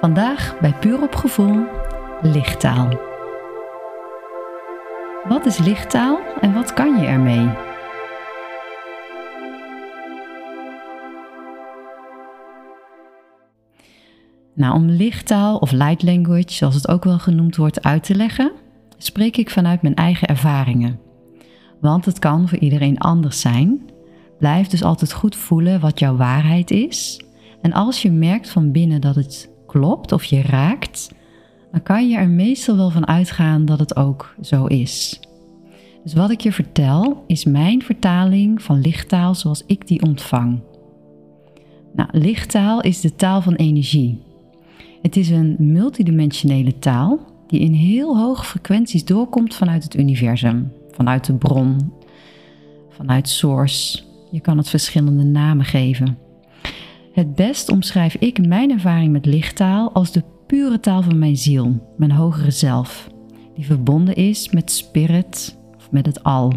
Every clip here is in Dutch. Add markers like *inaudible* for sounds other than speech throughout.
Vandaag bij Puur op Gevoel lichttaal. Wat is lichttaal en wat kan je ermee? Nou, om lichttaal of light language, zoals het ook wel genoemd wordt, uit te leggen, spreek ik vanuit mijn eigen ervaringen. Want het kan voor iedereen anders zijn. Blijf dus altijd goed voelen wat jouw waarheid is. En als je merkt van binnen dat het klopt of je raakt, dan kan je er meestal wel van uitgaan dat het ook zo is. Dus wat ik je vertel is mijn vertaling van lichttaal zoals ik die ontvang. Nou, lichttaal is de taal van energie. Het is een multidimensionele taal die in heel hoge frequenties doorkomt vanuit het universum, vanuit de bron, vanuit source. Je kan het verschillende namen geven. Het best omschrijf ik mijn ervaring met lichttaal als de pure taal van mijn ziel, mijn hogere zelf, die verbonden is met spirit of met het al.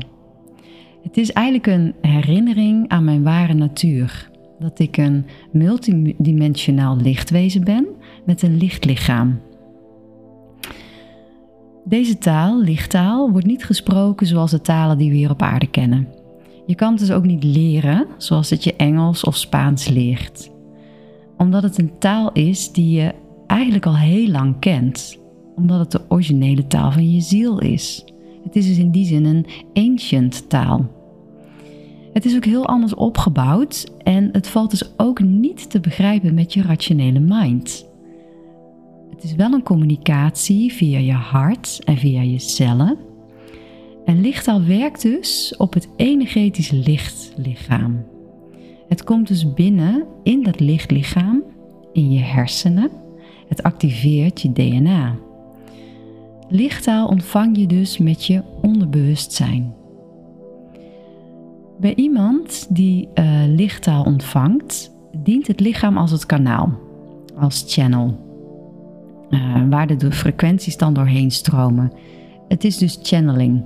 Het is eigenlijk een herinnering aan mijn ware natuur, dat ik een multidimensionaal lichtwezen ben met een lichtlichaam. Deze taal, lichttaal, wordt niet gesproken zoals de talen die we hier op aarde kennen. Je kan het dus ook niet leren zoals het je Engels of Spaans leert. Omdat het een taal is die je eigenlijk al heel lang kent. Omdat het de originele taal van je ziel is. Het is dus in die zin een ancient taal. Het is ook heel anders opgebouwd en het valt dus ook niet te begrijpen met je rationele mind. Het is wel een communicatie via je hart en via je cellen. En lichttaal werkt dus op het energetische lichtlichaam. Het komt dus binnen in dat lichtlichaam, in je hersenen. Het activeert je DNA. Lichttaal ontvang je dus met je onderbewustzijn. Bij iemand die uh, lichttaal ontvangt, dient het lichaam als het kanaal, als channel, uh, waar de frequenties dan doorheen stromen. Het is dus channeling.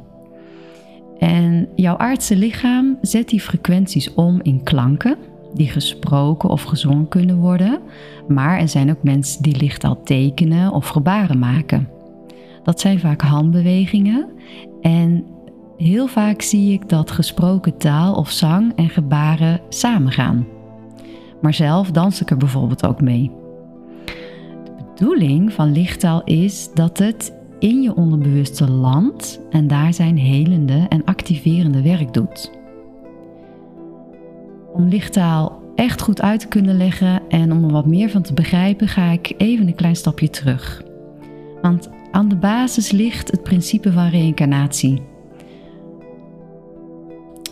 En jouw aardse lichaam zet die frequenties om in klanken die gesproken of gezongen kunnen worden, maar er zijn ook mensen die lichttaal tekenen of gebaren maken. Dat zijn vaak handbewegingen en heel vaak zie ik dat gesproken taal of zang en gebaren samengaan. Maar zelf dans ik er bijvoorbeeld ook mee. De bedoeling van lichttaal is dat het in je onderbewuste landt en daar zijn helende en activerende werk doet. Om lichttaal echt goed uit te kunnen leggen en om er wat meer van te begrijpen, ga ik even een klein stapje terug. Want aan de basis ligt het principe van reïncarnatie.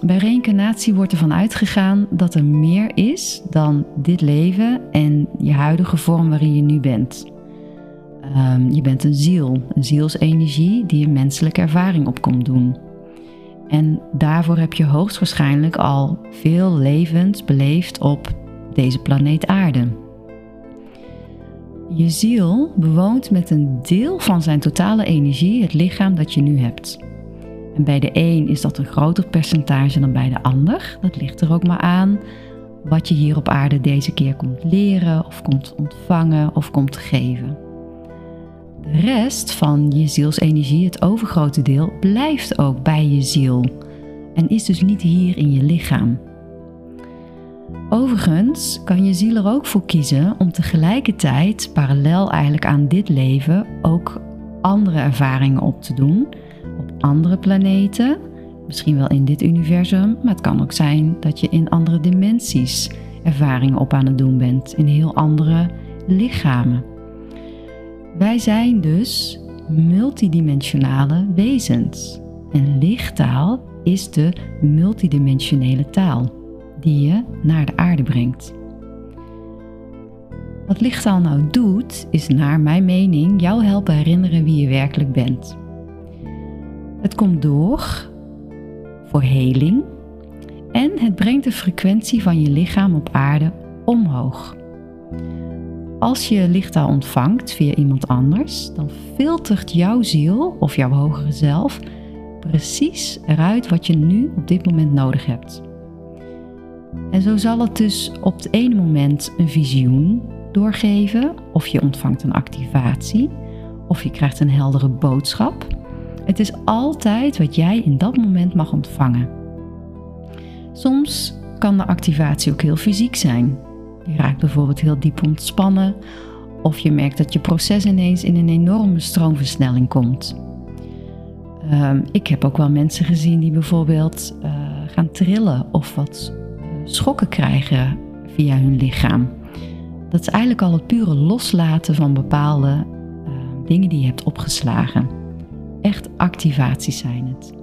Bij reïncarnatie wordt ervan uitgegaan dat er meer is dan dit leven en je huidige vorm waarin je nu bent. Um, je bent een ziel, een zielsenergie die een menselijke ervaring op komt doen. En daarvoor heb je hoogstwaarschijnlijk al veel levens beleefd op deze planeet Aarde. Je ziel bewoont met een deel van zijn totale energie het lichaam dat je nu hebt. En bij de een is dat een groter percentage dan bij de ander. Dat ligt er ook maar aan wat je hier op aarde deze keer komt leren of komt ontvangen of komt geven. De rest van je zielsenergie, het overgrote deel, blijft ook bij je ziel en is dus niet hier in je lichaam. Overigens kan je ziel er ook voor kiezen om tegelijkertijd, parallel eigenlijk aan dit leven, ook andere ervaringen op te doen op andere planeten, misschien wel in dit universum, maar het kan ook zijn dat je in andere dimensies ervaringen op aan het doen bent, in heel andere lichamen. Wij zijn dus multidimensionale wezens. En lichttaal is de multidimensionele taal die je naar de aarde brengt. Wat lichttaal nou doet, is naar mijn mening jou helpen herinneren wie je werkelijk bent. Het komt door voor heling en het brengt de frequentie van je lichaam op aarde omhoog. Als je lichttaal ontvangt via iemand anders, dan filtert jouw ziel of jouw hogere zelf precies eruit wat je nu op dit moment nodig hebt. En zo zal het dus op het ene moment een visioen, doorgeven, of je ontvangt een activatie, of je krijgt een heldere boodschap. Het is altijd wat jij in dat moment mag ontvangen. Soms kan de activatie ook heel fysiek zijn. Je raakt bijvoorbeeld heel diep ontspannen, of je merkt dat je proces ineens in een enorme stroomversnelling komt. Ehm, ik heb ook wel mensen gezien die bijvoorbeeld uh, gaan trillen of wat uh, schokken krijgen via hun lichaam. Dat is eigenlijk al het pure loslaten van bepaalde uh, dingen die je hebt opgeslagen. Echt activaties zijn het.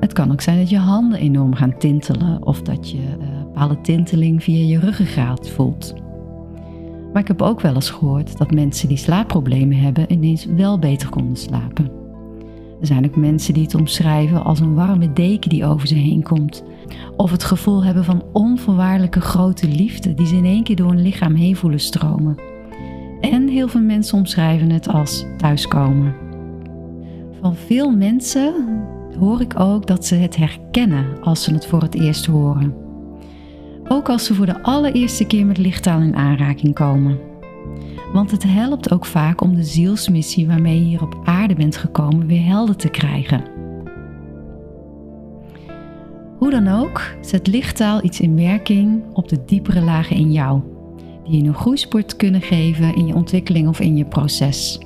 het kan ook zijn dat je handen enorm gaan tintelen of dat je bepaalde tinteling via je ruggengraat voelt. Maar ik heb ook wel eens gehoord dat mensen die slaapproblemen hebben ineens wel beter konden slapen. Er zijn ook mensen die het omschrijven als een warme deken die over ze heen komt. Of het gevoel hebben van onvoorwaardelijke grote liefde die ze in één keer door hun lichaam heen voelen stromen. En heel veel mensen omschrijven het als thuiskomen. Van veel mensen hoor ik ook dat ze het herkennen als ze het voor het eerst horen. Ook als ze voor de allereerste keer met lichttaal in aanraking komen. Want het helpt ook vaak om de zielsmissie waarmee je hier op aarde bent gekomen weer helder te krijgen. Hoe dan ook, zet lichttaal iets in werking op de diepere lagen in jou, die je een groeisport kunnen geven in je ontwikkeling of in je proces.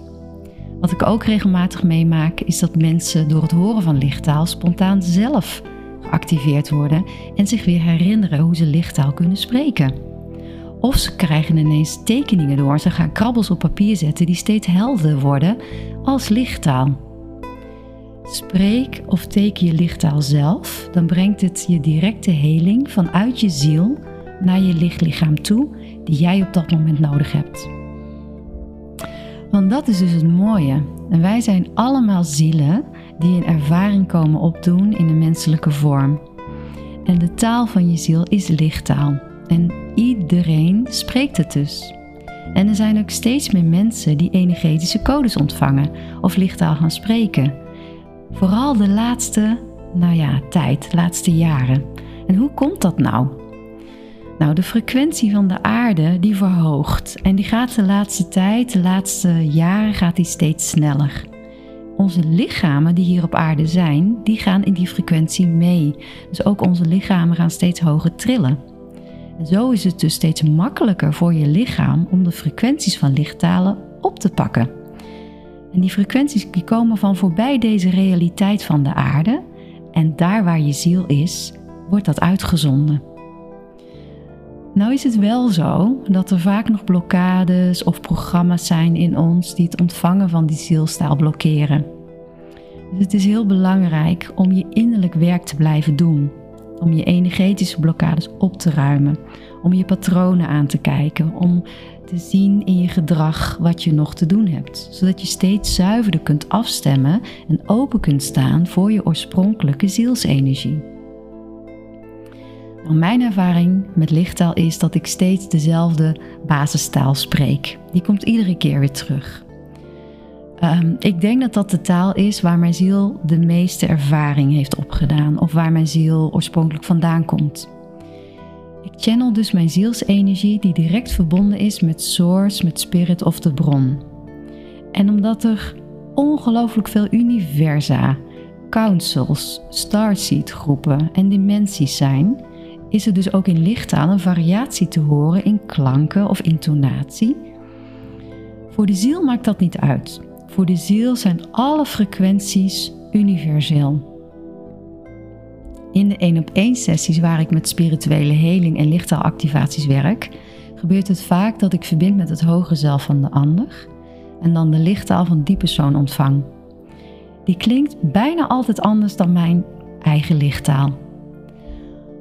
Wat ik ook regelmatig meemaak, is dat mensen door het horen van lichttaal spontaan zelf geactiveerd worden en zich weer herinneren hoe ze lichttaal kunnen spreken. Of ze krijgen ineens tekeningen door. Ze gaan krabbels op papier zetten die steeds helder worden als lichttaal. Spreek of teken je lichttaal zelf, dan brengt het je directe heling vanuit je ziel naar je lichtlichaam toe, die jij op dat moment nodig hebt. Want dat is dus het mooie. En wij zijn allemaal zielen die een ervaring komen opdoen in een menselijke vorm. En de taal van je ziel is lichttaal. En iedereen spreekt het dus. En er zijn ook steeds meer mensen die energetische codes ontvangen of lichttaal gaan spreken. Vooral de laatste, nou ja, tijd, de laatste jaren. En hoe komt dat nou? Nou, de frequentie van de aarde die verhoogt en die gaat de laatste tijd, de laatste jaren gaat die steeds sneller. Onze lichamen die hier op aarde zijn, die gaan in die frequentie mee. Dus ook onze lichamen gaan steeds hoger trillen. En zo is het dus steeds makkelijker voor je lichaam om de frequenties van lichttalen op te pakken. En die frequenties die komen van voorbij deze realiteit van de aarde en daar waar je ziel is, wordt dat uitgezonden. Nou is het wel zo dat er vaak nog blokkades of programma's zijn in ons die het ontvangen van die zielstaal blokkeren. Dus het is heel belangrijk om je innerlijk werk te blijven doen om je energetische blokkades op te ruimen, om je patronen aan te kijken, om te zien in je gedrag wat je nog te doen hebt, zodat je steeds zuiverder kunt afstemmen en open kunt staan voor je oorspronkelijke zielsenergie. Mijn ervaring met lichttaal is dat ik steeds dezelfde basistaal spreek. Die komt iedere keer weer terug. Um, ik denk dat dat de taal is waar mijn ziel de meeste ervaring heeft opgedaan of waar mijn ziel oorspronkelijk vandaan komt. Ik channel dus mijn zielsenergie die direct verbonden is met Source, met Spirit of de bron. En omdat er ongelooflijk veel universa, councils, starseed groepen en dimensies zijn, is er dus ook in lichttaal een variatie te horen in klanken of intonatie. Voor de ziel maakt dat niet uit. Voor de ziel zijn alle frequenties universeel. In de 1 op 1 sessies waar ik met spirituele heling en lichttaalactivaties werk, gebeurt het vaak dat ik verbind met het hogere zelf van de ander en dan de lichttaal van die persoon ontvang. Die klinkt bijna altijd anders dan mijn eigen lichttaal.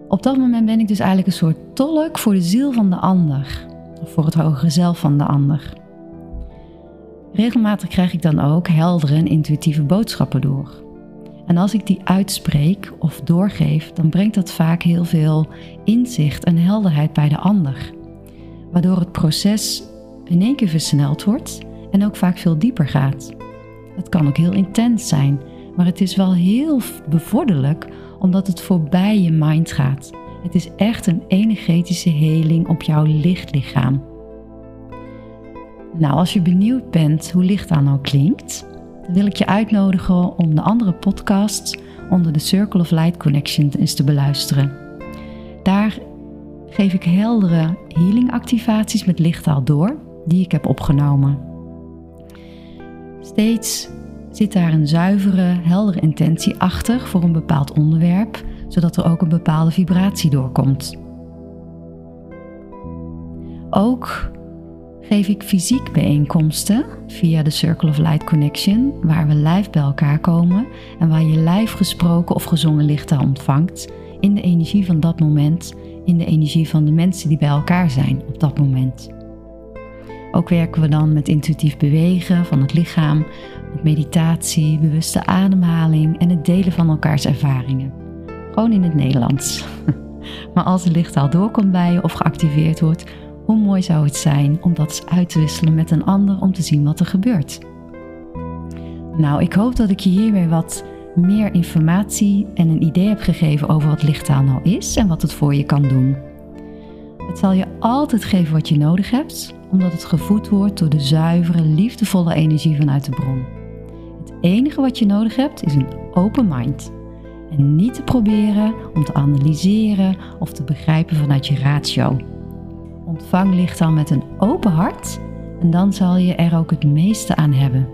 Op dat moment ben ik dus eigenlijk een soort tolk voor de ziel van de ander, of voor het hogere zelf van de ander. Regelmatig krijg ik dan ook heldere en intuïtieve boodschappen door. En als ik die uitspreek of doorgeef, dan brengt dat vaak heel veel inzicht en helderheid bij de ander. Waardoor het proces in één keer versneld wordt en ook vaak veel dieper gaat. Het kan ook heel intens zijn, maar het is wel heel bevorderlijk omdat het voorbij je mind gaat. Het is echt een energetische heling op jouw lichtlichaam. Nou, als je benieuwd bent hoe lichttaal nou klinkt, wil ik je uitnodigen om de andere podcasts onder de Circle of Light Connection eens te beluisteren. Daar geef ik heldere healing activaties met lichttaal door die ik heb opgenomen. Steeds zit daar een zuivere, heldere intentie achter voor een bepaald onderwerp, zodat er ook een bepaalde vibratie doorkomt. Ook geef ik fysiek bijeenkomsten via de Circle of Light Connection, waar we live bij elkaar komen en waar je live gesproken of gezongen lichttaal ontvangt in de energie van dat moment, in de energie van de mensen die bij elkaar zijn op dat moment. Ook werken we dan met intuïtief bewegen van het lichaam, met meditatie, bewuste ademhaling en het delen van elkaars ervaringen. Gewoon in het Nederlands. *laughs* Maar als de lichttaal doorkomt bij je of geactiveerd wordt, hoe mooi zou het zijn om dat uit te wisselen met een ander om te zien wat er gebeurt. Nou, ik hoop dat ik je hiermee wat meer informatie en een idee heb gegeven over wat lichttaal nou is en wat het voor je kan doen. Het zal je altijd geven wat je nodig hebt, omdat het gevoed wordt door de zuivere, liefdevolle energie vanuit de bron. Enige wat je nodig hebt is een open mind. En niet te proberen om te analyseren of te begrijpen vanuit je ratio. Ontvang lichttaal met een open hart en dan zal je er ook het meeste aan hebben.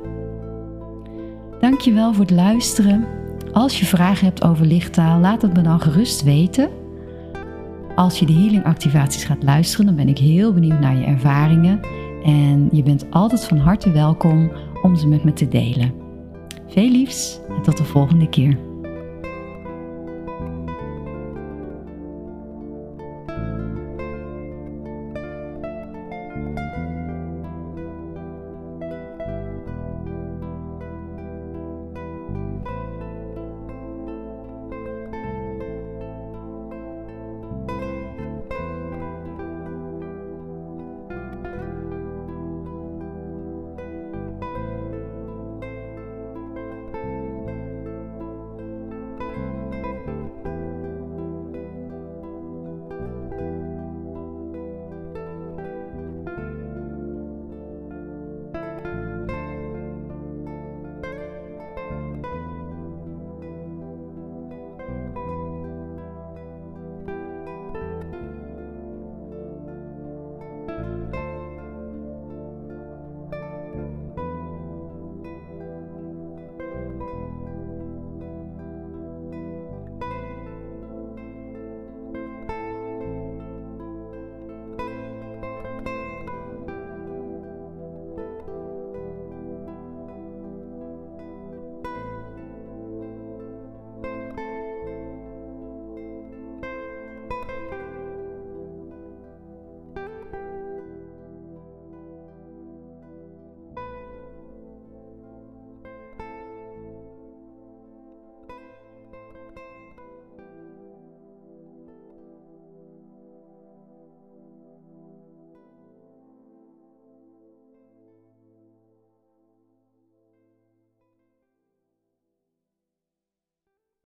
Dankjewel voor het luisteren. Als je vragen hebt over lichttaal, laat het me dan gerust weten. Als je de healing activaties gaat luisteren, dan ben ik heel benieuwd naar je ervaringen. En je bent altijd van harte welkom om ze met me te delen. Veel liefs en tot de volgende keer.